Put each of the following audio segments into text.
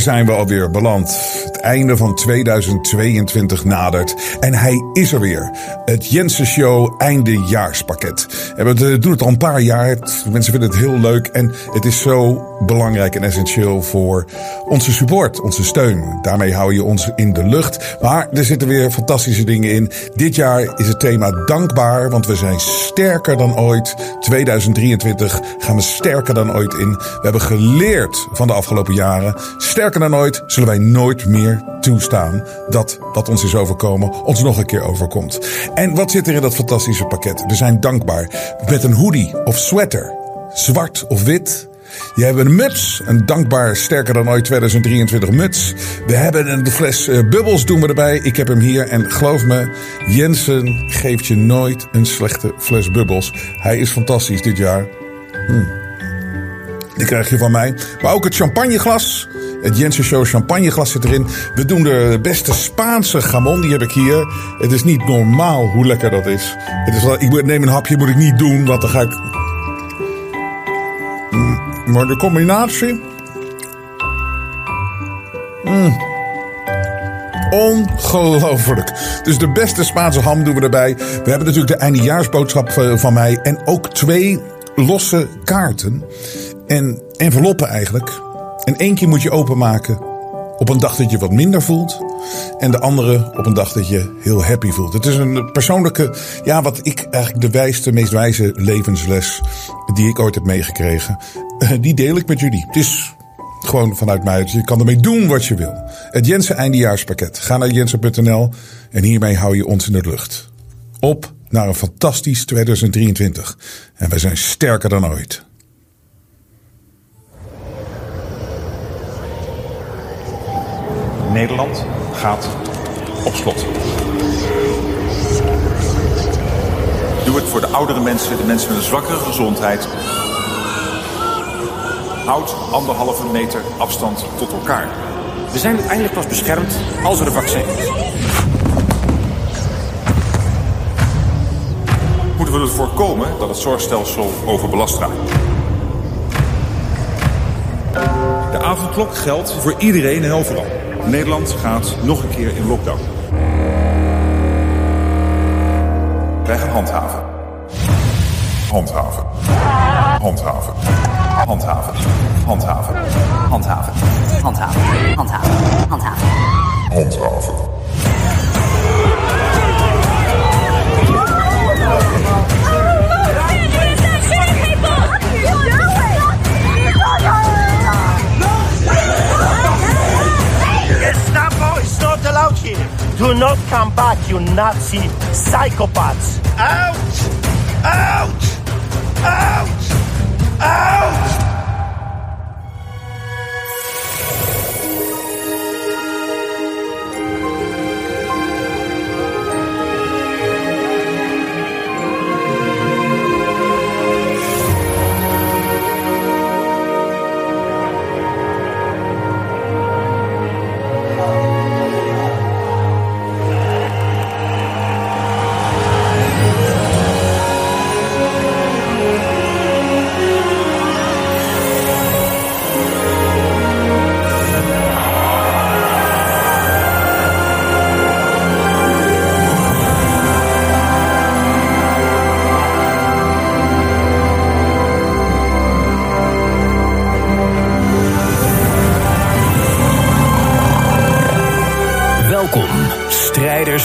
Daar zijn we alweer beland. Einde van 2022 nadert. En hij is er weer. Het Jensen Show eindejaarspakket. We doen het al een paar jaar. Mensen vinden het heel leuk. En het is zo belangrijk en essentieel voor onze support, onze steun. Daarmee hou je ons in de lucht. Maar er zitten weer fantastische dingen in. Dit jaar is het thema dankbaar. Want we zijn sterker dan ooit. 2023 gaan we sterker dan ooit in. We hebben geleerd van de afgelopen jaren. Sterker dan ooit zullen wij nooit meer toestaan dat wat ons is overkomen ons nog een keer overkomt. En wat zit er in dat fantastische pakket? We zijn dankbaar met een hoodie of sweater, zwart of wit. Je hebt een muts, een dankbaar sterker dan ooit 2023 muts. We hebben een fles uh, bubbels doen we erbij. Ik heb hem hier en geloof me, Jensen geeft je nooit een slechte fles bubbels. Hij is fantastisch dit jaar. Hm. Die krijg je van mij. Maar ook het champagneglas. Het Jensen Show champagneglas zit erin. We doen de beste Spaanse gamon. Die heb ik hier. Het is niet normaal hoe lekker dat is. Het is ik neem een hapje, moet ik niet doen. Want dan ga ik... Maar de combinatie... Mm. Ongelooflijk. Dus de beste Spaanse ham doen we erbij. We hebben natuurlijk de eindejaarsboodschap van mij. En ook twee losse kaarten. En enveloppen eigenlijk. En één keer moet je openmaken op een dag dat je wat minder voelt. En de andere op een dag dat je heel happy voelt. Het is een persoonlijke, ja, wat ik eigenlijk de wijste, meest wijze levensles die ik ooit heb meegekregen. Eh, die deel ik met jullie. Het is gewoon vanuit mij. Je kan ermee doen wat je wil. Het Jensen eindejaarspakket. Ga naar jensen.nl en hiermee hou je ons in de lucht. Op naar een fantastisch 2023. En wij zijn sterker dan ooit. Nederland gaat op slot. Doe het voor de oudere mensen, de mensen met een zwakkere gezondheid. Houd anderhalve meter afstand tot elkaar. We zijn uiteindelijk pas beschermd als er een vaccin is. Moeten we ervoor voorkomen dat het zorgstelsel overbelast raakt. De avondklok geldt voor iedereen en overal. Nederland gaat nog een keer in lockdown. Wij gaan handhaven. Handhaven. Handhaven. Handhaven. Handhaven. Handhaven. Handhaven. Handhaven. Handhaven. Handhaven. Do not come back, you Nazi psychopaths. Ouch! Ouch! Ouch! Ouch!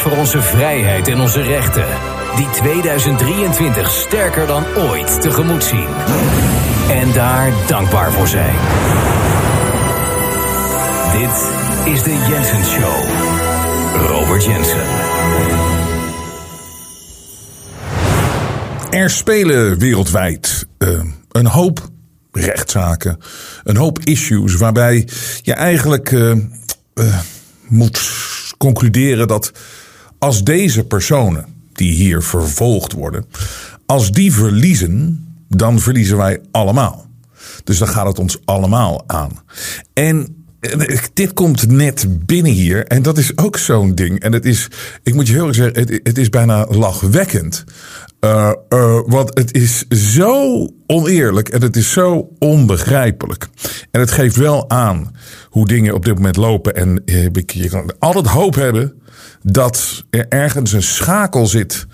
Voor onze vrijheid en onze rechten. Die 2023 sterker dan ooit tegemoet zien. En daar dankbaar voor zijn. Dit is de Jensen Show. Robert Jensen. Er spelen wereldwijd uh, een hoop rechtszaken, een hoop issues waarbij je eigenlijk uh, uh, moet concluderen dat als deze personen die hier vervolgd worden, als die verliezen, dan verliezen wij allemaal. Dus dan gaat het ons allemaal aan. En dit komt net binnen hier. En dat is ook zo'n ding. En het is, ik moet je heel erg zeggen, het, het is bijna lachwekkend. Uh, want het is zo oneerlijk en het is zo onbegrijpelijk. En het geeft wel aan hoe dingen op dit moment lopen. En uh, je kan altijd hoop hebben dat er ergens een schakel zit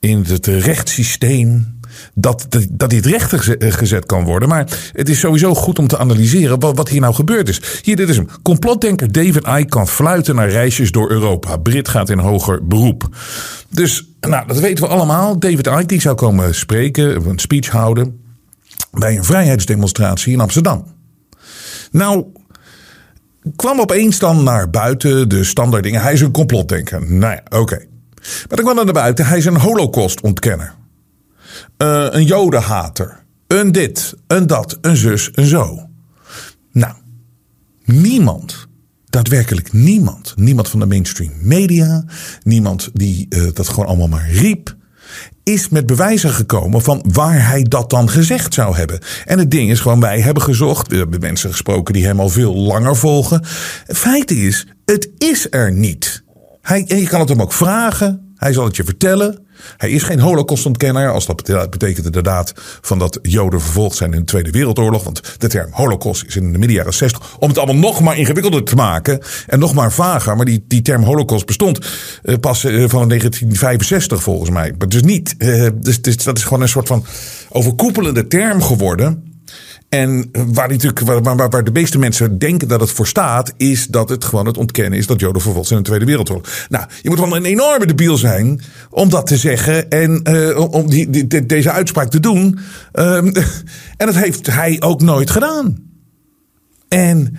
in het rechtssysteem dat, dat, dit recht gezet kan worden. Maar het is sowieso goed om te analyseren wat, hier nou gebeurd is. Hier, dit is hem. Complotdenker David Icke kan fluiten naar reisjes door Europa. Brit gaat in hoger beroep. Dus, nou, dat weten we allemaal. David Icke die zou komen spreken, een speech houden bij een vrijheidsdemonstratie in Amsterdam. Nou, kwam opeens dan naar buiten de standaard dingen. Hij is een complotdenker. Nou ja, oké. Maar dan kwam dan naar buiten. Hij is een holocaust-ontkenner. Uh, een jodenhater. Een dit, een dat, een zus, een zo. Nou, niemand, daadwerkelijk niemand, niemand van de mainstream media, niemand die uh, dat gewoon allemaal maar riep, is met bewijzen gekomen van waar hij dat dan gezegd zou hebben. En het ding is gewoon, wij hebben gezocht, we hebben mensen gesproken die hem al veel langer volgen. Feit is, het is er niet. Hij, en je kan het hem ook vragen, hij zal het je vertellen. Hij is geen holocaustontkenner, als dat betekent inderdaad van dat Joden vervolgd zijn in de Tweede Wereldoorlog. Want de term holocaust is in de midden jaren 60 om het allemaal nog maar ingewikkelder te maken en nog maar vager. Maar die, die term holocaust bestond uh, pas uh, van 1965 volgens mij. Maar dus niet. Dus dat is gewoon een soort van overkoepelende term geworden. En waar, natuurlijk, waar, waar, waar, de meeste mensen denken dat het voor staat, is dat het gewoon het ontkennen is dat Joden vervolgd zijn in de Tweede Wereldoorlog. Nou, je moet wel een enorme debiel zijn om dat te zeggen en uh, om die, die, deze uitspraak te doen. Um, en dat heeft hij ook nooit gedaan. En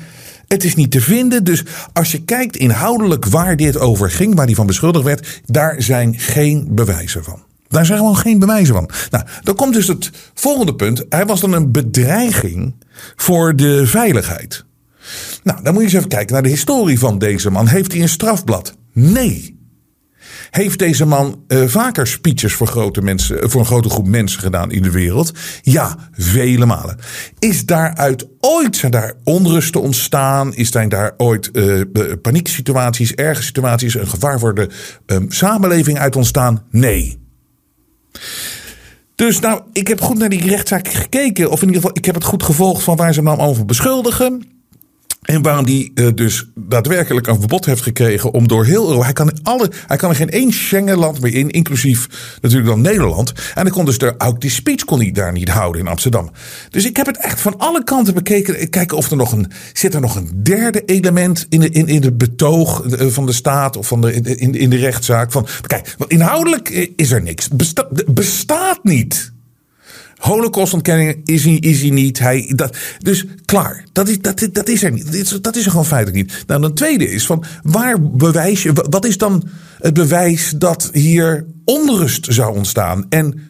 het is niet te vinden. Dus als je kijkt inhoudelijk waar dit over ging, waar hij van beschuldigd werd, daar zijn geen bewijzen van. Daar zijn gewoon geen bewijzen van. Nou, dan komt dus het volgende punt. Hij was dan een bedreiging voor de veiligheid. Nou, dan moet je eens even kijken naar de historie van deze man. Heeft hij een strafblad? Nee. Heeft deze man uh, vaker speeches voor, grote mensen, voor een grote groep mensen gedaan in de wereld? Ja, vele malen. Is daaruit ooit zijn daar onrusten ontstaan? Is daar ooit uh, panieksituaties, erge situaties, een gevaar voor de um, samenleving uit ontstaan? Nee. Dus nou, ik heb goed naar die rechtszaak gekeken. Of in ieder geval, ik heb het goed gevolgd van waar ze hem nou over beschuldigen. En waarom die uh, dus daadwerkelijk een verbod heeft gekregen om door heel Europa. Hij kan, alle, hij kan er geen één Schengenland meer in, inclusief natuurlijk dan Nederland. En dan kon dus de, ook die speech kon hij daar niet houden in Amsterdam. Dus ik heb het echt van alle kanten bekeken. Kijken of er nog een. Zit er nog een derde element in, de, in, in het betoog eh, van de staat of van de, in, in de rechtszaak? Van, kijk, want inhoudelijk is er niks. Besta, bestaat niet. Holocaustontkenning is hij, is hij niet. Hij, dat, dus klaar, dat is, dat, dat is er niet. Dat is er gewoon feitelijk niet. Nou, dan tweede is van waar bewijs je, wat is dan het bewijs dat hier onrust zou ontstaan en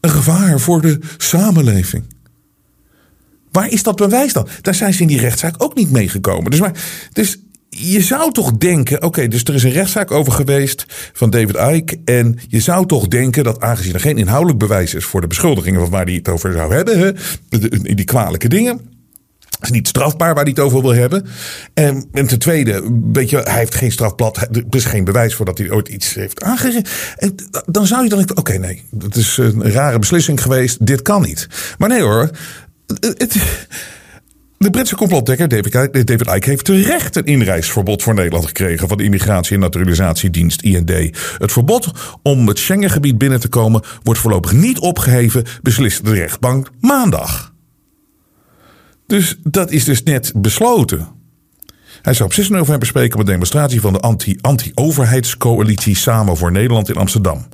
een gevaar voor de samenleving? Waar is dat bewijs dan? Daar zijn ze in die rechtszaak ook niet meegekomen. Dus, maar, dus je zou toch denken, oké, dus er is een rechtszaak over geweest van David Icke. En je zou toch denken dat aangezien er geen inhoudelijk bewijs is voor de beschuldigingen van waar hij het over zou hebben, die kwalijke dingen. is niet strafbaar waar hij het over wil hebben. En, en ten tweede, weet je, hij heeft geen strafblad. Er is geen bewijs voor dat hij ooit iets heeft aangegeven. En dan zou je dan denken, oké, nee, dat is een rare beslissing geweest. Dit kan niet. Maar nee hoor. Het, de Britse complotdekker David Icke heeft terecht een inreisverbod voor Nederland gekregen van de Immigratie- en Naturalisatiedienst IND. Het verbod om het Schengengebied binnen te komen wordt voorlopig niet opgeheven, beslist de rechtbank maandag. Dus dat is dus net besloten. Hij zou op 6 november spreken op een demonstratie van de anti-overheidscoalitie Samen voor Nederland in Amsterdam.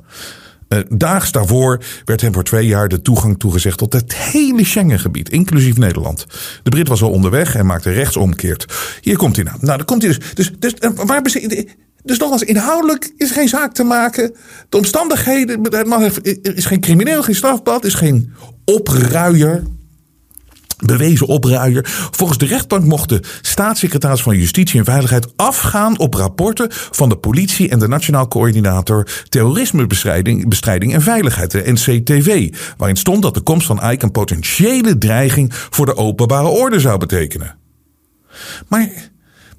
Uh, daags daarvoor werd hem voor twee jaar de toegang toegezegd tot het hele Schengengebied, inclusief Nederland. De Brit was al onderweg en maakte rechtsomkeert. Hier komt hij nou. Nou, dan komt hij dus. Dus, dus uh, waar dus nogmaals, inhoudelijk is geen zaak te maken. De omstandigheden, er is geen crimineel, geen strafblad, is geen opruier bewezen opruier. Volgens de rechtbank mocht de staatssecretaris van Justitie en Veiligheid afgaan op rapporten van de politie en de Nationaal Coördinator Terrorismebestrijding bestrijding en Veiligheid, de NCTV, waarin stond dat de komst van Ike een potentiële dreiging voor de openbare orde zou betekenen. Maar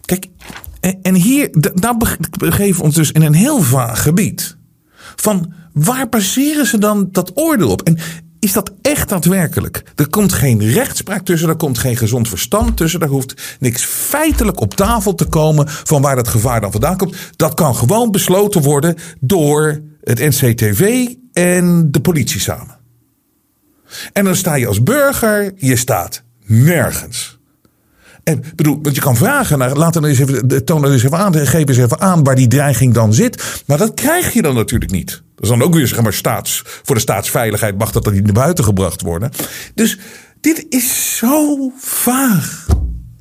kijk, en hier, daar begeven we ons dus in een heel vaag gebied. van waar baseren ze dan dat oordeel op? En is dat echt daadwerkelijk? Er komt geen rechtspraak tussen, er komt geen gezond verstand tussen, er hoeft niks feitelijk op tafel te komen van waar dat gevaar dan vandaan komt. Dat kan gewoon besloten worden door het NCTV en de politie samen. En dan sta je als burger, je staat nergens. En bedoel, want je kan vragen naar, laat dan eens even, toon dan eens even aan, geef eens even aan waar die dreiging dan zit. Maar dat krijg je dan natuurlijk niet. Dat is dan ook weer, zeg maar, staats, voor de staatsveiligheid mag dat dan niet naar buiten gebracht worden. Dus dit is zo vaag.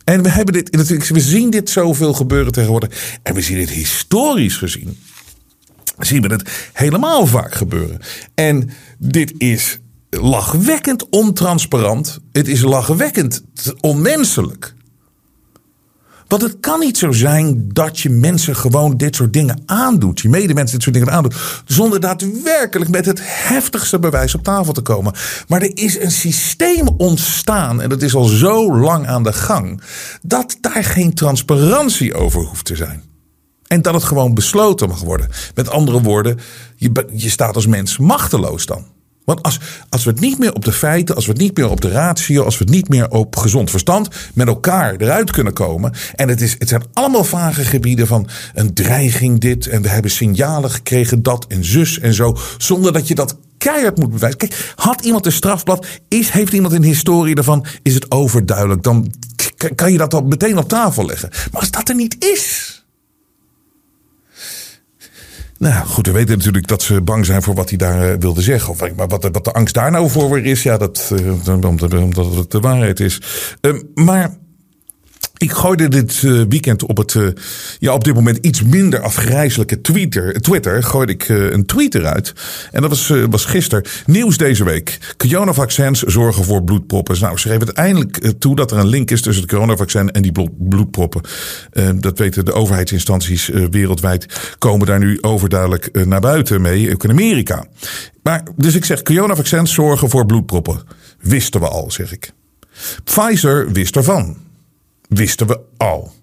En we hebben dit, we zien dit zoveel gebeuren tegenwoordig. En we zien dit historisch gezien. Zien we het helemaal vaak gebeuren. En dit is lachwekkend ontransparant. Het is lachwekkend onmenselijk. Want het kan niet zo zijn dat je mensen gewoon dit soort dingen aandoet. Je medemensen dit soort dingen aandoet. Zonder daadwerkelijk met het heftigste bewijs op tafel te komen. Maar er is een systeem ontstaan. En dat is al zo lang aan de gang. Dat daar geen transparantie over hoeft te zijn. En dat het gewoon besloten mag worden. Met andere woorden, je, je staat als mens machteloos dan. Want als, als we het niet meer op de feiten, als we het niet meer op de ratio, als we het niet meer op gezond verstand met elkaar eruit kunnen komen. En het, is, het zijn allemaal vage gebieden van een dreiging dit en we hebben signalen gekregen dat en zus en zo. Zonder dat je dat keihard moet bewijzen. Kijk, had iemand een strafblad, is, heeft iemand een historie ervan, is het overduidelijk. Dan kan je dat dan meteen op tafel leggen. Maar als dat er niet is nou goed, we weten natuurlijk dat ze bang zijn voor wat hij daar uh, wilde zeggen. Of, maar wat, wat de angst daar nou voor is, ja, dat, uh, omdat, het de waarheid is. Uh, maar ik gooide dit uh, weekend op het, uh, ja, op dit moment iets minder afgrijzelijke Twitter, Twitter gooide ik uh, een tweet eruit. En dat was, was gisteren. Nieuws deze week. Coronavaccins zorgen voor bloedproppen. Nou, schreef het eindelijk toe dat er een link is tussen het coronavaccin en die bloedproppen. dat weten de overheidsinstanties wereldwijd. Komen daar nu overduidelijk naar buiten mee, ook in Amerika. Maar, dus ik zeg, coronavaccins zorgen voor bloedproppen. Wisten we al, zeg ik. Pfizer wist ervan wisten we al.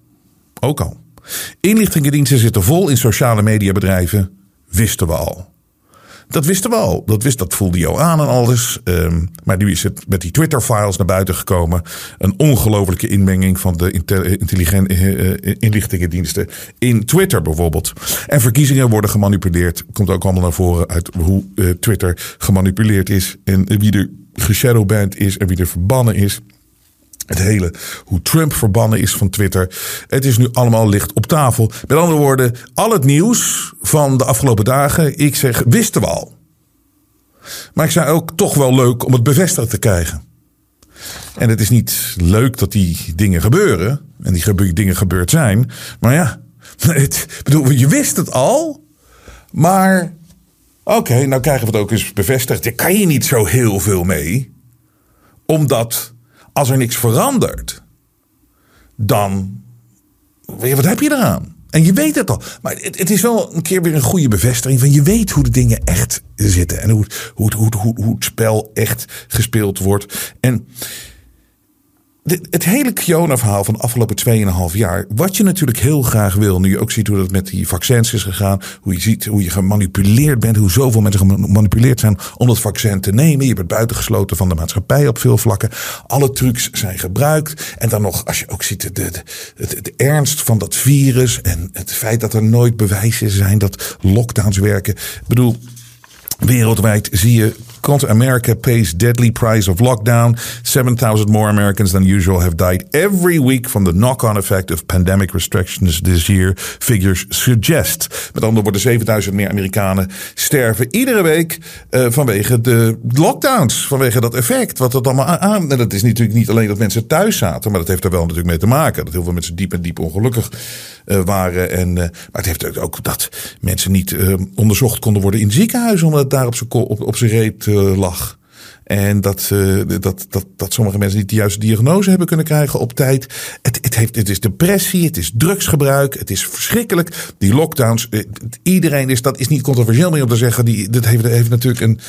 Ook al. Inlichtingendiensten zitten vol in sociale mediabedrijven. Wisten we al. Dat wisten we al. Dat, wist, dat voelde je aan en alles. Um, maar nu is het met die Twitter-files naar buiten gekomen. Een ongelofelijke inmenging van de intelligente uh, inlichtingendiensten in Twitter bijvoorbeeld. En verkiezingen worden gemanipuleerd. Komt ook allemaal naar voren uit hoe Twitter gemanipuleerd is. En wie er geshadowband is en wie er verbannen is. Het hele, hoe Trump verbannen is van Twitter. Het is nu allemaal licht op tafel. Met andere woorden, al het nieuws van de afgelopen dagen, ik zeg, wisten we al. Maar ik zei ook toch wel leuk om het bevestigd te krijgen. En het is niet leuk dat die dingen gebeuren. En die dingen gebeurd zijn. Maar ja, het, bedoel, je wist het al. Maar oké, nou krijgen we het ook eens bevestigd. Daar kan je niet zo heel veel mee. Omdat als er niks verandert, dan. Wat heb je eraan? En je weet het al. Maar het, is wel een keer weer een goede bevestiging van je weet hoe de dingen echt zitten. En hoe, hoe, hoe, hoe, hoe het spel echt gespeeld wordt. En het hele Kiona-verhaal van de afgelopen 2,5 jaar. Wat je natuurlijk heel graag wil. Nu je ook ziet hoe dat met die vaccins is gegaan. Hoe je ziet hoe je gemanipuleerd bent. Hoe zoveel mensen gemanipuleerd zijn om dat vaccin te nemen. Je bent buitengesloten van de maatschappij op veel vlakken. Alle trucs zijn gebruikt. En dan nog, als je ook ziet de, de, de, de ernst van dat virus. En het feit dat er nooit bewijzen zijn dat lockdowns werken. Ik bedoel. Wereldwijd zie je Continental America pays deadly price of lockdown. 7,000 more Americans than usual have died every week from the knock-on effect of pandemic restrictions this year, figures suggest. Met andere woorden, 7000 meer Amerikanen sterven iedere week uh, vanwege de lockdowns, vanwege dat effect. Wat dat allemaal aan. En dat is natuurlijk niet alleen dat mensen thuis zaten, maar dat heeft er wel natuurlijk mee te maken. Dat heel veel mensen diep en diep ongelukkig uh, waren. En, uh, maar het heeft ook dat mensen niet onderzocht konden worden in ziekenhuizen, omdat het daar op zijn reet lag. En dat, uh, dat, dat, dat sommige mensen niet de juiste diagnose hebben kunnen krijgen op tijd. Het, het, heeft, het is depressie, het is drugsgebruik, het is verschrikkelijk. Die lockdowns, iedereen is, dat is niet controversieel meer om te zeggen. Die, dat heeft, heeft natuurlijk een,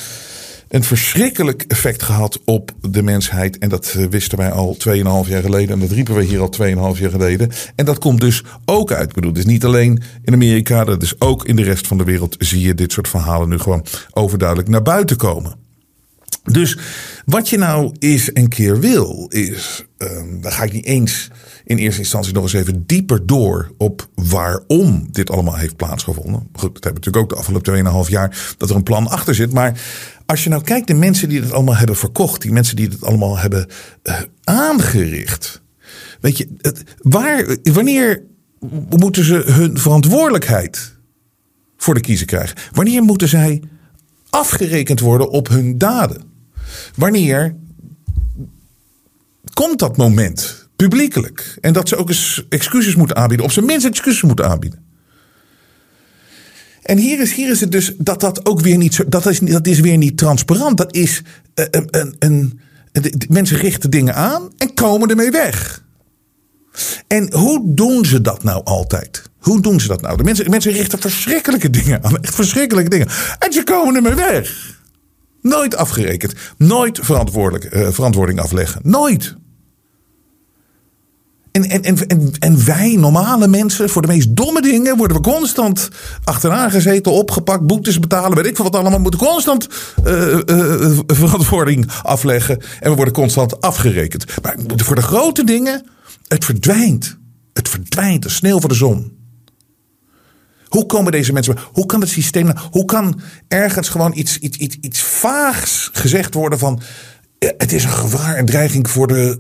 een verschrikkelijk effect gehad op de mensheid. En dat eh, wisten wij al 2,5 jaar geleden. En dat riepen we hier al 2,5 jaar geleden. En dat komt dus ook uit. Ik bedoel, dus niet alleen in Amerika, dat is ook in de rest van de wereld zie je dit soort verhalen nu gewoon overduidelijk naar buiten komen. Dus wat je nou eens een keer wil, is, um, daar ga ik niet eens in eerste instantie nog eens even dieper door op waarom dit allemaal heeft plaatsgevonden. Goed, dat hebben we natuurlijk ook de afgelopen 2,5 jaar dat er een plan achter zit. Maar als je nou kijkt, de mensen die het allemaal hebben verkocht, die mensen die het allemaal hebben uh, aangericht. Weet je, waar, wanneer moeten ze hun verantwoordelijkheid voor de kiezer krijgen? Wanneer moeten zij afgerekend worden op hun daden? Wanneer komt dat moment publiekelijk? En dat ze ook eens excuses moeten aanbieden, of ze minst excuses moeten aanbieden. En hier is, hier is het dus dat dat ook weer niet zo, dat is, dat is weer niet transparant. Dat is uh, een, een, een, mensen richten dingen aan en komen ermee weg. En hoe doen ze dat nou altijd? Hoe doen ze dat nou? De mensen, mensen richten verschrikkelijke dingen aan. Echt verschrikkelijke dingen. En ze komen ermee weg. Nooit afgerekend. Nooit verantwoordelijk, uh, verantwoording afleggen. Nooit. En, en, en, en wij, normale mensen, voor de meest domme dingen worden we constant achteraan gezeten, opgepakt, boetes betalen, weet ik veel wat allemaal. We moeten constant uh, uh, verantwoording afleggen en we worden constant afgerekend. Maar voor de grote dingen, het verdwijnt. Het verdwijnt, de sneeuw voor de zon. Hoe komen deze mensen? Hoe kan het systeem? Nou- hoe kan ergens gewoon iets, iets, iets, iets vaags gezegd worden van. Het is een gevaar, een dreiging voor de,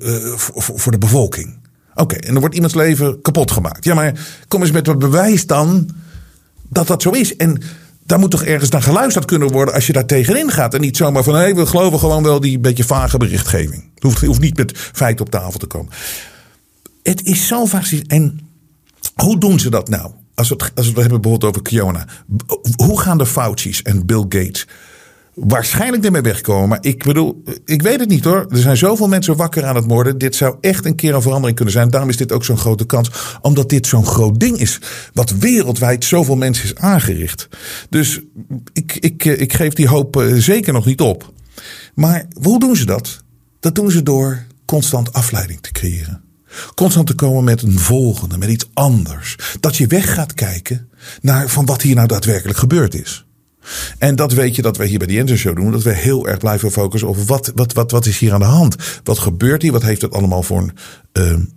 voor de bevolking. Oké, en dan wordt iemands leven kapot gemaakt. Ja, maar kom eens met wat bewijs dan dat dat zo is. En daar moet toch ergens naar geluisterd kunnen worden als je daar tegenin gaat. En niet zomaar van hé, hey, we geloven gewoon wel die beetje vage berichtgeving. Het hoeft, niet met feiten op tafel te komen. Het is zo vaak. En hoe doen ze dat nou? Als we, het, als we hebben bijvoorbeeld over Kiona. Hoe gaan de Fauci's en Bill Gates waarschijnlijk ermee wegkomen. Maar ik bedoel, ik weet het niet hoor. Er zijn zoveel mensen wakker aan het worden. Dit zou echt een keer een verandering kunnen zijn. Daarom is dit ook zo'n grote kans. Omdat dit zo'n groot ding is. Wat wereldwijd zoveel mensen is aangericht. Dus ik, ik, ik geef die hoop eh, zeker nog niet op. Maar hoe doen ze dat? Dat doen ze door constant afleiding te creëren. Constant te komen met een volgende, met iets anders. Dat je weg gaat kijken naar van wat hier nou daadwerkelijk gebeurd is. En dat weet je dat wij hier bij de Jensen Show doen. Dat we heel erg blijven focussen op wat, wat, wat, wat is hier aan de hand? Wat gebeurt hier? Wat heeft het allemaal voor een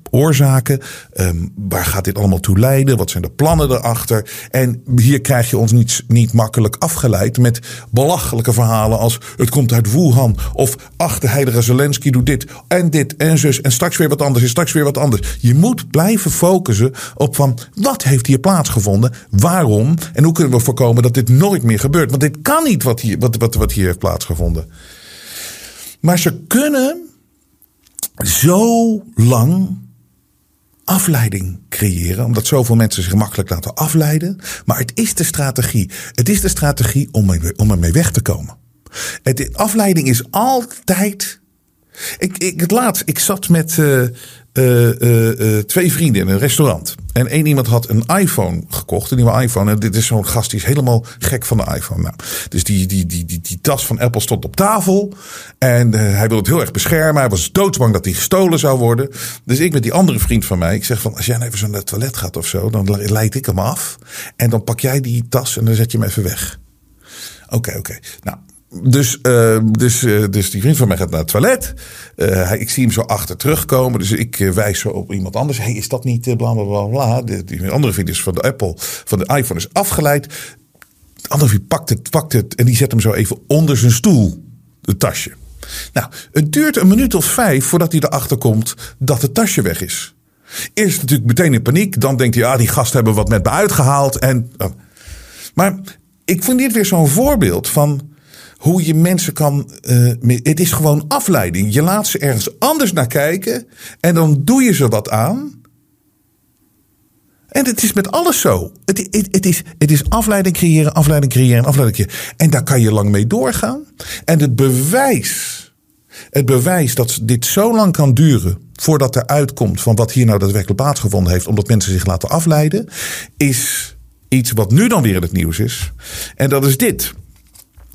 oorzaken? Um, waar gaat dit allemaal toe leiden? Wat zijn de plannen erachter? En hier krijg je ons niet, niet makkelijk afgeleid met belachelijke verhalen als het komt uit Wuhan. Of ach, de Zelensky doet dit en dit en zus. En straks weer wat anders en straks weer wat anders. Je moet blijven focussen op van wat heeft hier plaatsgevonden? Waarom? En hoe kunnen we voorkomen dat dit nooit meer gebeurt? Want dit kan niet wat hier, wat, wat, wat hier heeft plaatsgevonden. Maar ze kunnen zo lang afleiding creëren, omdat zoveel mensen zich makkelijk laten afleiden. Maar het is de strategie. Het is de strategie om, om ermee weg te komen. Het, afleiding is altijd. Ik, ik, het laatst, ik zat met uh, uh, uh, twee vrienden in een restaurant. En één iemand had een iPhone gekocht, een nieuwe iPhone. En dit is zo'n gast die is helemaal gek van de iPhone. Nou, dus die, die, die, die, die tas van Apple stond op tafel. En hij wilde het heel erg beschermen. Hij was doodsbang dat hij gestolen zou worden. Dus ik met die andere vriend van mij. Ik zeg van, als jij nou even naar het toilet gaat of zo. Dan leid ik hem af. En dan pak jij die tas en dan zet je hem even weg. Oké, oké. Nou, dus, uh, dus, uh, dus die vriend van mij gaat naar het toilet. Uh, ik zie hem zo achter terugkomen. Dus ik wijs zo op iemand anders. Hey, is dat niet bla bla bla die andere vriend is van de Apple, van de iPhone is afgeleid. De andere vriend pakt het, pakt het en die zet hem zo even onder zijn stoel. Het tasje. Nou, het duurt een minuut of vijf voordat hij erachter komt dat het tasje weg is. Eerst natuurlijk meteen in paniek. Dan denkt hij, ah, die gasten hebben wat met me uitgehaald. En, maar ik vind dit weer zo'n voorbeeld van hoe je mensen kan. Uh, het is gewoon afleiding. Je laat ze ergens anders naar kijken en dan doe je ze wat aan. En het is met alles zo. Het, het, het, is, het is afleiding creëren, afleiding creëren, afleiding creëren. En daar kan je lang mee doorgaan. En het bewijs, het bewijs dat dit zo lang kan duren voordat er uitkomt van wat hier nou daadwerkelijk plaatsgevonden heeft, omdat mensen zich laten afleiden, is iets wat nu dan weer in het nieuws is. En dat is dit.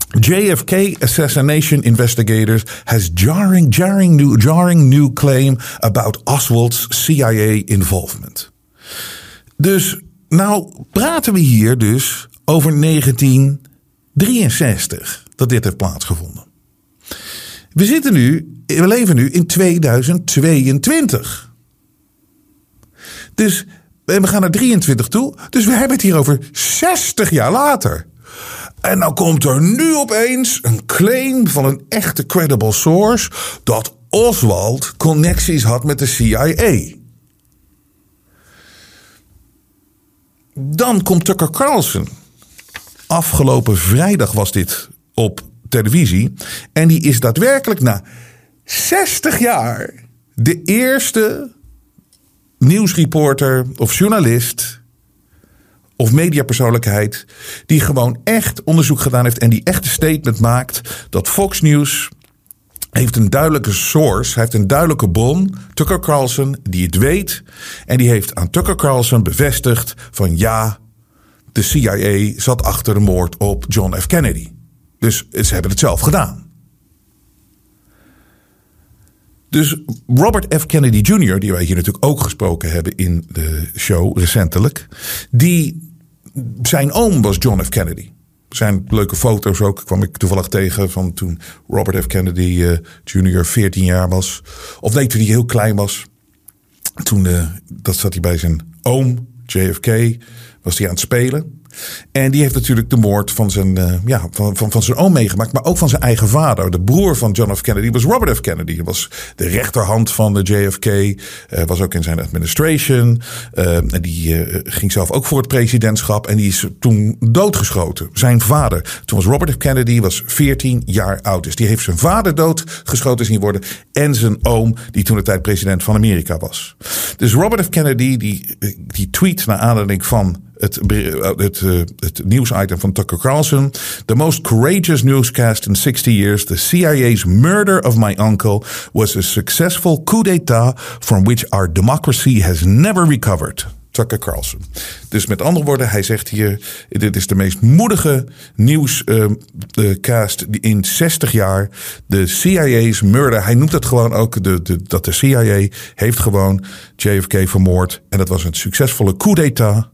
JFK assassination investigators has jarring, jarring new, jarring new claim about Oswald's CIA involvement. Dus nou praten we hier dus over 1963 dat dit heeft plaatsgevonden. We zitten nu, we leven nu in 2022. Dus we gaan naar 23 toe. Dus we hebben het hier over 60 jaar later. En dan komt er nu opeens een claim van een echte credible source dat Oswald connecties had met de CIA. Dan komt Tucker Carlson. Afgelopen vrijdag was dit op televisie. En die is daadwerkelijk na 60 jaar de eerste nieuwsreporter of journalist of mediapersoonlijkheid die gewoon echt onderzoek gedaan heeft en die echt een statement maakt dat Fox News heeft een duidelijke source, heeft een duidelijke bron, Tucker Carlson, die het weet en die heeft aan Tucker Carlson bevestigd van ja, de CIA zat achter de moord op John F. Kennedy. Dus ze hebben het zelf gedaan. Dus Robert F. Kennedy Jr., die wij hier natuurlijk ook gesproken hebben in de show recentelijk, die zijn oom was John F. Kennedy. Zijn leuke foto's ook, kwam ik toevallig tegen van toen Robert F. Kennedy uh, Jr. 14 jaar was. Of nee, toen hij heel klein was. Toen uh, dat zat hij bij zijn oom, JFK, was hij aan het spelen. En die heeft natuurlijk de moord van zijn, uh, ja, van, van, van zijn oom meegemaakt, maar ook van zijn eigen vader. De broer van John F. Kennedy was Robert F. Kennedy. Hij was de rechterhand van de JFK, uh, was ook in zijn administration. Uh, en die ging zelf ook voor het presidentschap en die is toen doodgeschoten. Zijn vader, toen was Robert F. Kennedy, was 14 jaar oud. Dus die heeft zijn vader doodgeschoten zien worden en zijn oom, die toen de tijd president van Amerika was. Dus Robert F. Kennedy, die, die tweet naar aanleiding van het, het, het nieuwsitem van Tucker Carlson. The most courageous newscast in 60 years. The CIA's murder of my uncle was a successful coup d'etat from which our democracy has never recovered. Tucker Carlson. Dus met andere woorden, hij zegt hier: dit is de meest moedige nieuwscast uh, in 60 jaar. De CIA's murder. Hij noemt het gewoon ook de, dat de CIA heeft gewoon JFK vermoord. En dat was een succesvolle coup d'etat.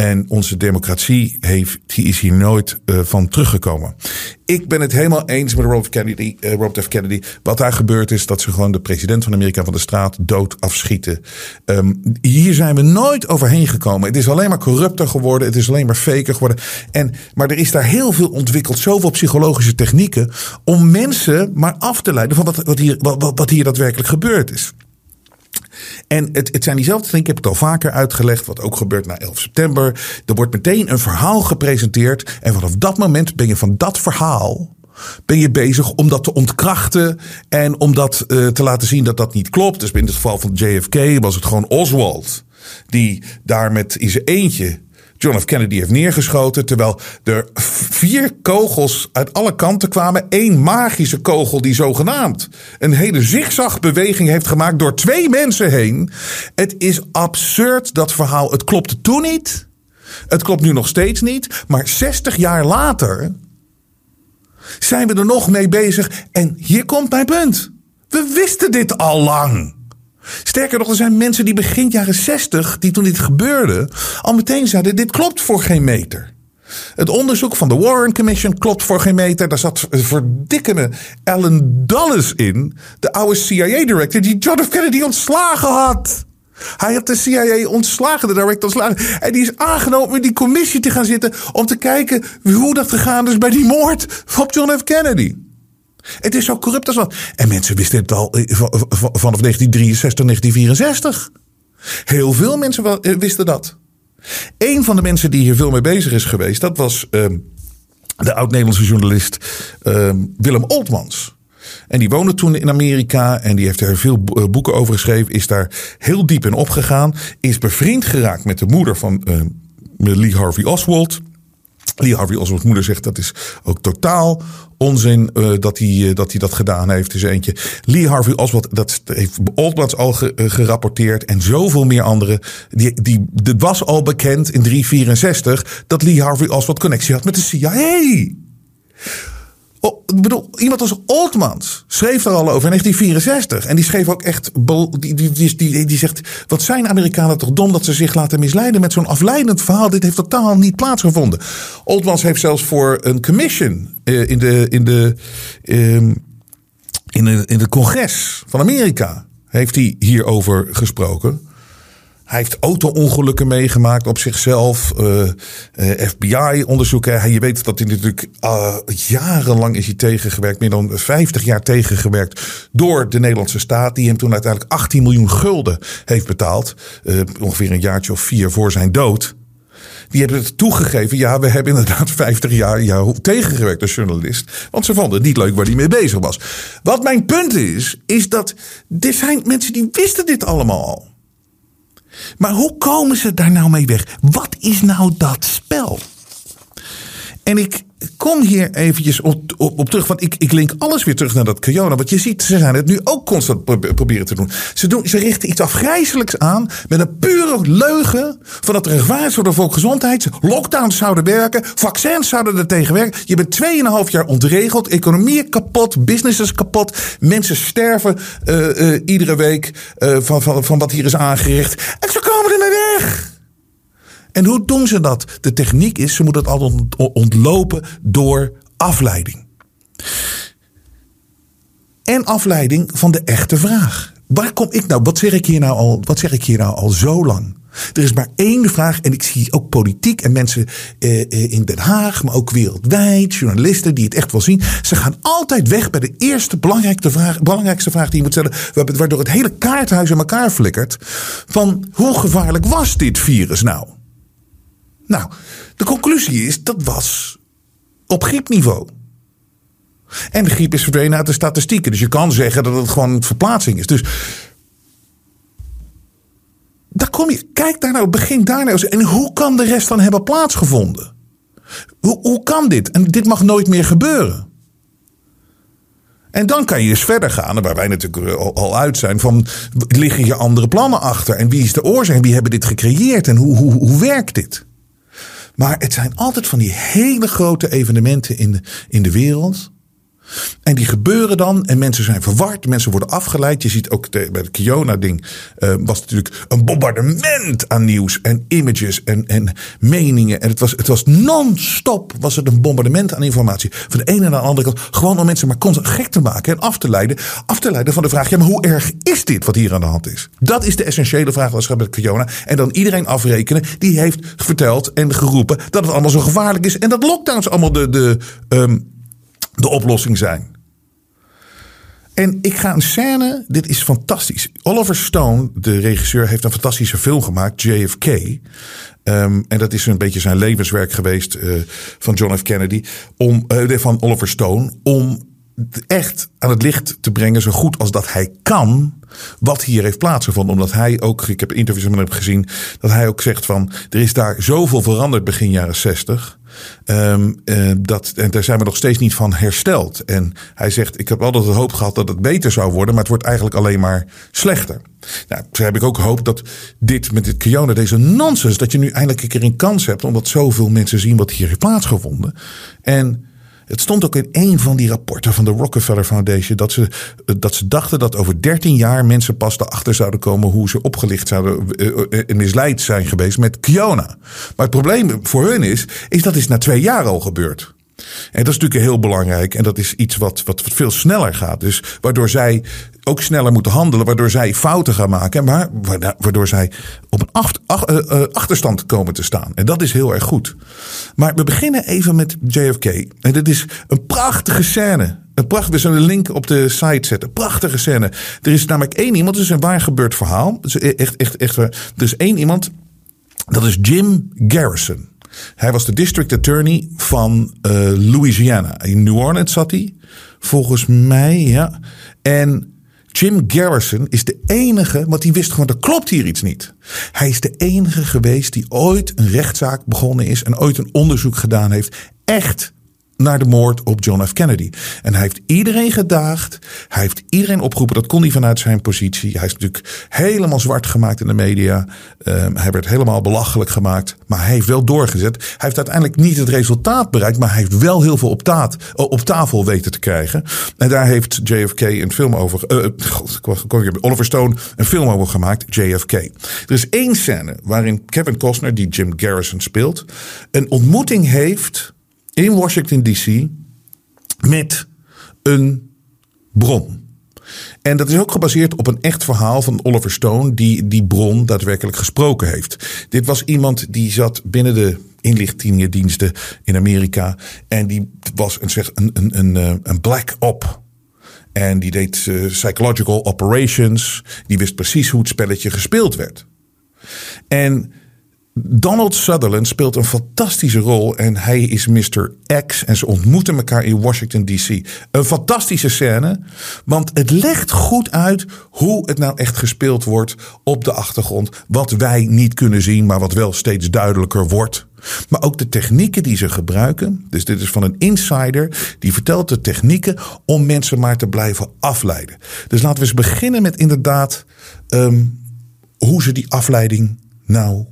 En onze democratie heeft, die is hier nooit uh, van teruggekomen. Ik ben het helemaal eens met Robert, Kennedy, uh, Robert F. Kennedy. Wat daar gebeurd is, dat ze gewoon de president van Amerika van de straat dood afschieten. Um, hier zijn we nooit overheen gekomen. Het is alleen maar corrupter geworden. Het is alleen maar faker geworden. En, maar er is daar heel veel ontwikkeld. Zoveel psychologische technieken. Om mensen maar af te leiden van wat, wat, hier, wat hier daadwerkelijk gebeurd is. En het, het zijn diezelfde dingen. Ik heb het al vaker uitgelegd. Wat ook gebeurt na 11 september. Er wordt meteen een verhaal gepresenteerd. En vanaf dat moment ben je van dat verhaal ben je bezig om dat te ontkrachten en om dat uh, te laten zien dat dat niet klopt. Dus in het geval van JFK was het gewoon Oswald die daar met in zijn eentje John F. Kennedy heeft neergeschoten. Terwijl er vier kogels uit alle kanten kwamen. Eén magische kogel die zogenaamd een hele zigzagbeweging heeft gemaakt door twee mensen heen. Het is absurd dat verhaal. Het klopte toen niet. Het klopt nu nog steeds niet. Maar 60 jaar later zijn we er nog mee bezig. En hier komt mijn punt. We wisten dit al lang. Sterker nog, er zijn mensen die begin jaren 60, die toen dit gebeurde, al meteen zeiden: dit klopt voor geen meter. Het onderzoek van de Warren Commission klopt voor geen meter. Daar zat verdikkende Alan Dulles in, de oude CIA-director die John F. Kennedy ontslagen had. Hij had de CIA ontslagen, de director ontslagen. En die is aangenomen in die commissie te gaan zitten om te kijken hoe dat gegaan is bij die moord op John F. Kennedy. Het is zo corrupt als wat. En mensen wisten het al eh, vanaf 1963, 1964. Heel veel mensen eh, wisten dat. Een van de mensen die hier veel mee bezig is geweest, dat was uh, de oud-Nederlandse journalist uh, Willem Oltmans. En die woonde toen in Amerika en die heeft er veel eh, boeken over geschreven. Is daar heel diep in opgegaan. Is bevriend geraakt met de moeder van uh, Lee Harvey Oswald. Lee Harvey Oswald's moeder zegt dat is ook totaal onzin uh, dat, hij, uh, dat hij dat gedaan heeft. Dus eentje. Lee Harvey Oswald, dat heeft Oldmans al ge, uh, gerapporteerd. En zoveel meer anderen. Die, die, het was al bekend in 364 dat Lee Harvey Oswald connectie had met de CIA. Oh, ik bedoel, iemand als Oldmans schreef er al over in 1964. En die schreef ook echt. Die, die, die, die, zegt. Wat zijn Amerikanen toch dom dat ze zich laten misleiden met zo'n afleidend verhaal. Dit heeft totaal niet plaatsgevonden. Oldmans heeft zelfs voor een commission uh, in de. In de um, in, de, in het congres van Amerika heeft hij hierover gesproken. Hij heeft auto-ongelukken meegemaakt op zichzelf. Uh, uh, FBI-onderzoeken. Je weet dat hij natuurlijk uh, jarenlang is hij tegengewerkt. Meer dan 50 jaar tegengewerkt door de Nederlandse staat. Die hem toen uiteindelijk 18 miljoen gulden heeft betaald. ongeveer een jaartje of vier voor zijn dood. Die hebben het toegegeven. Ja, we hebben inderdaad 50 jaar jou tegengewerkt als journalist. Want ze vonden het niet leuk waar hij mee bezig was. Wat mijn punt is, is dat dit zijn mensen die wisten dit allemaal al. Maar hoe komen ze daar nou mee weg? Wat is nou dat spel? En ik kom hier eventjes op, op, op, terug. Want ik, ik link alles weer terug naar dat Kiona. Want je ziet, ze zijn het nu ook constant proberen te doen. Ze, doen. ze richten iets afgrijzelijks aan. Met een pure leugen. Van dat er gevaar is voor de. Lockdowns zouden werken. Vaccins zouden er tegen werken. Je bent 2,5 jaar ontregeld. Economie kapot. Businesses kapot. Mensen sterven uh, uh, iedere week. Uh, van, van, van wat hier is aangericht. En ze komen er mee weg. En hoe doen ze dat? De techniek is, ze moeten het altijd ontlopen door afleiding. En afleiding van de echte vraag. Waar kom ik nou? Wat zeg ik hier nou al, wat zeg ik hier nou al zo lang? Er is maar één vraag, en ik zie ook politiek en mensen eh, eh, in Den Haag, maar ook wereldwijd, journalisten die het echt wel zien. Ze gaan altijd weg bij de eerste belangrijkste vraag, belangrijkste vraag die je moet stellen, waardoor het hele kaarthuis in elkaar flikkert. Van hoe gevaarlijk was dit virus nou? Nou, de conclusie is dat was op griepniveau. En de griep is verdwenen uit de statistieken. Dus je kan zeggen dat het gewoon verplaatsing is. Dus daar kom je. Kijk daar nou, begin daar nou. En hoe kan de rest dan hebben plaatsgevonden? Hoe, hoe kan dit? En dit mag nooit meer gebeuren. En dan kan je eens verder gaan, waar wij natuurlijk al, al uit zijn, van liggen hier andere plannen achter? En wie is de oorzaak? Wie hebben dit gecreëerd? En hoe, hoe, hoe werkt dit? Maar het zijn altijd van die hele grote evenementen in de, in de wereld. En die gebeuren dan en mensen zijn verward, mensen worden afgeleid. Je ziet ook bij het Kiona-ding uh, was natuurlijk een bombardement aan nieuws en images en, en meningen. En het was, het was non-stop was het een bombardement aan informatie. Van de ene naar de andere kant. Gewoon om mensen maar constant gek te maken en af te leiden. Af te leiden van de vraag, ja maar hoe erg is dit wat hier aan de hand is? Dat is de essentiële vraag als het gaat met Kiona. En dan iedereen afrekenen die heeft verteld en geroepen dat het allemaal zo gevaarlijk is. En dat lockdowns allemaal de... de um, de oplossing zijn. En ik ga een scène, dit is fantastisch. Oliver Stone, de regisseur, heeft een fantastische film gemaakt, JFK. Um, en dat is een beetje zijn levenswerk geweest uh, van John F. Kennedy, om, uh, van Oliver Stone, om echt aan het licht te brengen, zo goed als dat hij kan, wat hier heeft plaatsgevonden. Omdat hij ook, ik heb interviews met hem gezien, dat hij ook zegt van, er is daar zoveel veranderd begin jaren 60. Um, uh, dat, en daar zijn we nog steeds niet van hersteld. En hij zegt: Ik heb altijd de hoop gehad dat het beter zou worden, maar het wordt eigenlijk alleen maar slechter. Nou, heb ik ook hoop dat dit met dit Kiona, deze nonsens, dat je nu eindelijk een keer een kans hebt, omdat zoveel mensen zien wat hier heeft plaatsgevonden. En het stond ook in een van die rapporten van de Rockefeller Foundation dat ze, dat ze dachten dat over 13 jaar mensen pas erachter zouden komen hoe ze opgelicht zouden en uh, misleid zijn geweest met Kiona. Maar het probleem voor hun is, is dat is na twee jaar al gebeurd. En dat is natuurlijk heel belangrijk. En dat is iets wat, wat veel sneller gaat. Dus waardoor zij ook sneller moeten handelen. Waardoor zij fouten gaan maken. Maar waardoor zij op een ach, uh, achterstand komen te staan. En dat is heel erg goed. Maar we beginnen even met JFK. En dit is een prachtige scène. Een prachtige, we zullen een link op de site zetten. Prachtige scène. Er is namelijk één iemand. Het is een waar gebeurd verhaal. Is echt, echt, echt. Er is één iemand. Dat is Jim Garrison. Hij was de district attorney van uh, Louisiana. In New Orleans zat hij, volgens mij, ja. En Jim Garrison is de enige, want die wist gewoon, er klopt hier iets niet. Hij is de enige geweest die ooit een rechtszaak begonnen is en ooit een onderzoek gedaan heeft. Echt naar de moord op John F. Kennedy. En hij heeft iedereen gedaagd. Hij heeft iedereen opgeroepen. Dat kon hij vanuit zijn positie. Hij is natuurlijk helemaal zwart gemaakt in de media. Um, hij werd helemaal belachelijk gemaakt. Maar hij heeft wel doorgezet. Hij heeft uiteindelijk niet het resultaat bereikt. Maar hij heeft wel heel veel op, taat, op tafel weten te krijgen. En daar heeft JFK een film over. Uh, God, Oliver Stone een film over gemaakt. JFK. Er is één scène waarin Kevin Costner, die Jim Garrison speelt, een ontmoeting heeft in Washington DC met een bron. En dat is ook gebaseerd op een echt verhaal van Oliver Stone, die die bron daadwerkelijk gesproken heeft. Dit was iemand die zat binnen de inlichtingendiensten in Amerika. En die was een, een, een, eh, een black op. En die deed uh, psychological operations. Die wist precies hoe het spelletje gespeeld werd. En Donald Sutherland speelt een fantastische rol en hij is Mr. X en ze ontmoeten elkaar in Washington DC. Een fantastische scène, want het legt goed uit hoe het nou echt gespeeld wordt op de achtergrond. Wat wij niet kunnen zien, maar wat wel steeds duidelijker wordt. Maar ook de technieken die ze gebruiken. Dus dit is van een insider. Die vertelt de technieken om mensen maar te blijven afleiden. Dus laten we eens beginnen met inderdaad um, hoe ze die afleiding nou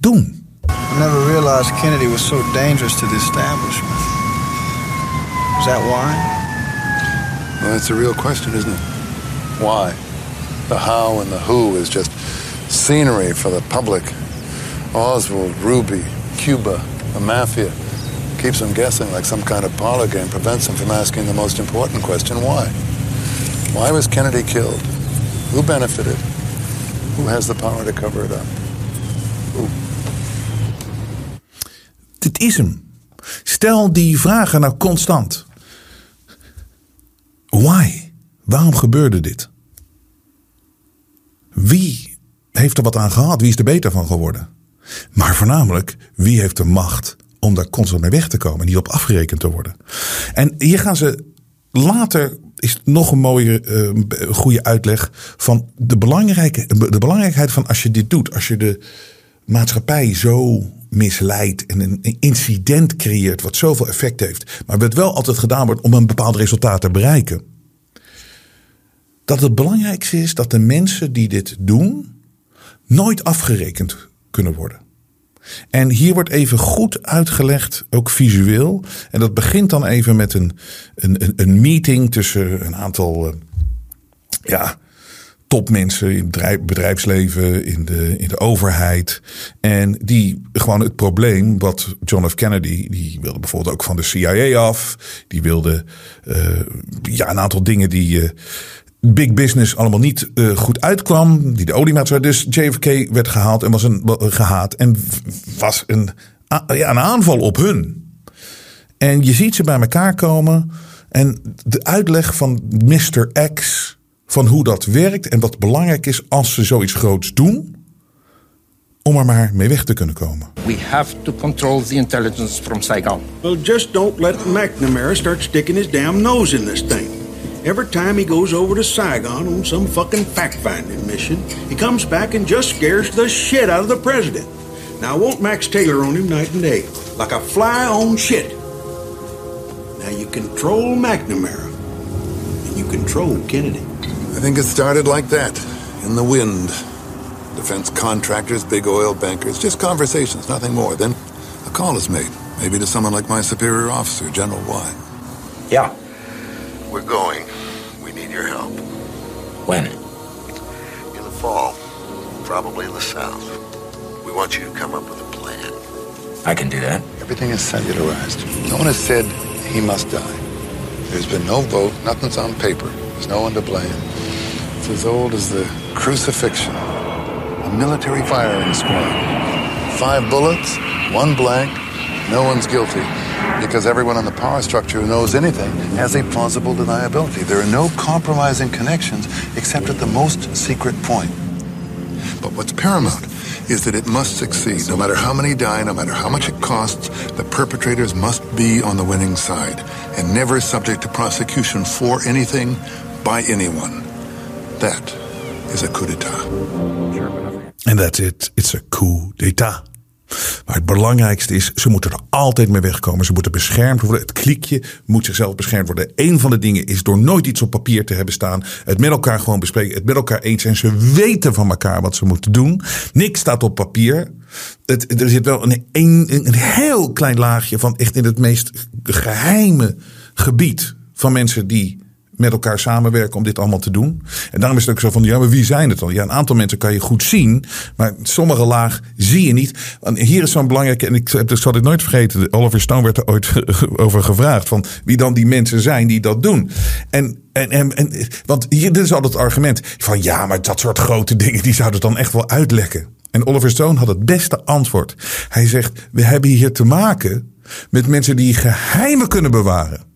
doen. I never realized Kennedy was so dangerous to the establishment. Is that why? Well, that's a real question, isn't it? Why? The how and the who is just scenery for the public. Oswald, Ruby, Cuba, the mafia. Keeps them guessing like some kind of parlor game, prevents them from asking the most important question why? Why was Kennedy killed? Who benefited? Who has the power to cover it up? Dit is hem. Stel die vragen nou constant. Why? Waarom gebeurde dit? Wie heeft er wat aan gehad? Wie is er beter van geworden? Maar voornamelijk, wie heeft de macht om daar constant mee weg te komen en niet op afgerekend te worden? En hier gaan ze later is nog een mooie, uh, goede uitleg van de, belangrijke, de belangrijkheid van als je dit doet. Als je de maatschappij zo misleidt en een incident creëert wat zoveel effect heeft, maar wat wel altijd gedaan wordt om een bepaald resultaat te bereiken. Dat het belangrijkste is dat de mensen die dit doen nooit afgerekend kunnen worden. En hier wordt even goed uitgelegd, ook visueel. En dat begint dan even met een, een, een meeting tussen een aantal uh, ja, topmensen in het bedrijfsleven, in de, in de overheid. En die gewoon het probleem wat John F. Kennedy, die wilde bijvoorbeeld ook van de CIA af. Die wilde uh, ja, een aantal dingen die. Uh, big business allemaal niet uh, goed uitkwam. Die de oliemaatschappij. Dus JFK werd gehaald en was een gehaat. En was een, ja, een aanval op hun. En je ziet ze bij elkaar komen. En de uitleg van Mr. X. Van hoe dat werkt en wat belangrijk is als ze zoiets groots doen. Om er maar mee weg te kunnen komen. We have to control the intelligence from Saigon. Well, just don't let McNamara start sticking his damn nose in this thing. Every time he goes over to Saigon on some fucking fact-finding mission, he comes back and just scares the shit out of the president. Now, I want Max Taylor on him night and day, like a fly on shit. Now, you control McNamara, and you control Kennedy. I think it started like that, in the wind. Defense contractors, big oil bankers, just conversations, nothing more. Then a call is made, maybe to someone like my superior officer, General Y. Yeah. We're going. We need your help. When? In the fall. Probably in the south. We want you to come up with a plan. I can do that. Everything is cellularized. No one has said he must die. There's been no vote, nothing's on paper. There's no one to blame. As old as the crucifixion. A military firing squad. Five bullets, one blank, no one's guilty. Because everyone in the power structure who knows anything has a plausible deniability. There are no compromising connections except at the most secret point. But what's paramount is that it must succeed. No matter how many die, no matter how much it costs, the perpetrators must be on the winning side and never subject to prosecution for anything by anyone. That is a coup d'etat. And that's it. It's a coup d'etat. Maar het belangrijkste is, ze moeten er altijd mee wegkomen. Ze moeten beschermd worden. Het kliekje moet zichzelf beschermd worden. Een van de dingen is door nooit iets op papier te hebben staan. Het met elkaar gewoon bespreken. Het met elkaar eens zijn. Ze weten van elkaar wat ze moeten doen. Niks staat op papier. Er zit wel een, een, een heel klein laagje van echt in het meest geheime gebied van mensen die met elkaar samenwerken om dit allemaal te doen. En daarom is het ook zo van, ja, maar wie zijn het dan? Ja, een aantal mensen kan je goed zien, maar sommige laag zie je niet. Want hier is zo'n belangrijke, en ik dat zal dit nooit vergeten, Oliver Stone werd er ooit over gevraagd, van wie dan die mensen zijn die dat doen. En en, en, en, want hier, dit is altijd het argument van ja, maar dat soort grote dingen, die zouden dan echt wel uitlekken. En Oliver Stone had het beste antwoord. Hij zegt, we hebben hier te maken met mensen die geheimen kunnen bewaren.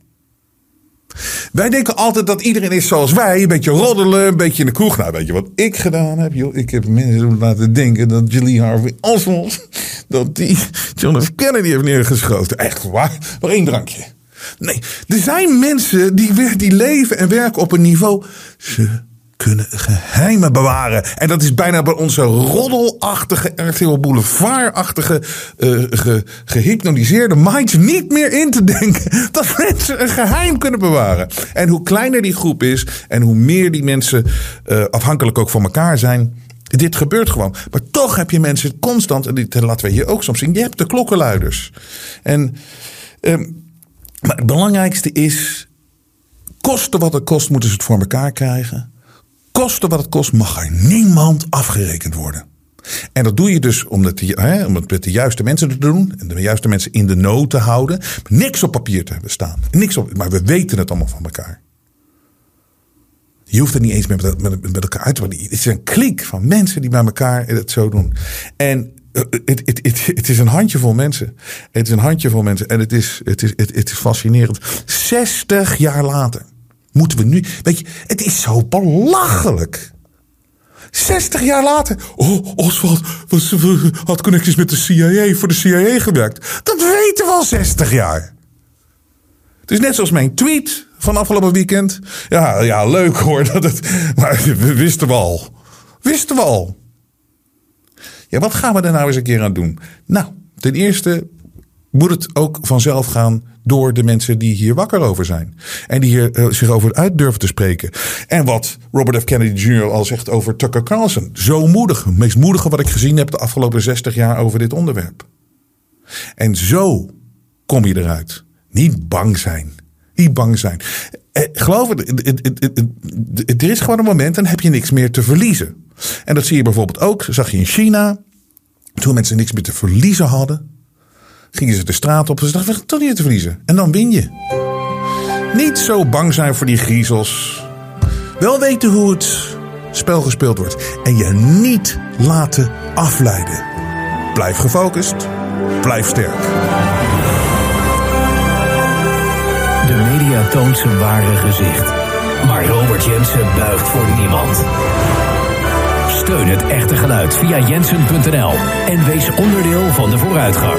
Wij denken altijd dat iedereen is zoals wij. Een beetje roddelen, een beetje in de kroeg. Nou, weet je wat ik gedaan heb? Joh? Ik heb mensen laten denken dat Julie Harvey Oswald... dat die John F. Kennedy heeft neergeschoten. Echt waar? Maar één drankje. Nee, er zijn mensen die, die leven en werken op een niveau... Ze kunnen geheimen bewaren. En dat is bijna bij onze roddelachtige, RTL Boulevardachtige, ge, gehypnotiseerde minds niet meer in te denken dat mensen een geheim kunnen bewaren. En hoe kleiner die groep is en hoe meer die mensen uh, afhankelijk ook van elkaar zijn. Dit gebeurt gewoon. Maar toch heb je mensen constant, en dit laten we hier ook soms zien, je hebt de klokkenluiders. En, uh, maar het belangrijkste is, kosten wat het kost, moeten ze het voor elkaar krijgen koste wat het kost, mag er niemand afgerekend worden. En dat doe je dus om het, hè, om het met de juiste mensen te doen. En de juiste mensen in de nood te houden. Niks op papier te hebben staan. Niks op, maar we weten het allemaal van elkaar. Je hoeft het niet eens met, met, met elkaar uit te worden. Het is een klik van mensen die bij elkaar het zo doen. En eh, het, het, is een handjevol mensen. Het is een handjevol mensen. En het is, het is, het is fascinerend. 60 jaar later moeten we nu. Weet je, het is zo belachelijk. 60 jaar later. Oh, Oswald was, had connecties met de CIA, voor de CIA gewerkt. Dat weten we al 60 jaar. Het is net zoals mijn tweet van afgelopen weekend. Ja, ja leuk hoor. Dat het, maar we wisten we al. Wisten we al. Ja, wat gaan we er nou eens een keer aan doen? Nou, ten eerste moet het ook vanzelf gaan door de mensen die hier wakker over zijn. En die hier uh, zich over uit durven te spreken. En wat Robert F. Kennedy Jr. al zegt over Tucker Carlson. Zo moedig. Het meest moedige wat ik gezien heb de afgelopen 60 jaar over dit onderwerp. En zo kom je eruit. Niet bang zijn. Niet bang zijn. Eh, geloof het, er is gewoon een moment en heb je niks meer te verliezen. En dat zie je bijvoorbeeld ook, zag je in China. Toen mensen niks meer te verliezen hadden gingen ze de straat op. Ze dachten, toch niet te verliezen. En dan win je. Niet zo bang zijn voor die griezels. Wel weten hoe het spel gespeeld wordt. En je niet laten afleiden. Blijf gefocust. Blijf sterk. De media toont zijn ware gezicht. Maar Robert Jensen buigt voor niemand. Steun het echte geluid via jensen.nl en wees onderdeel van de vooruitgang.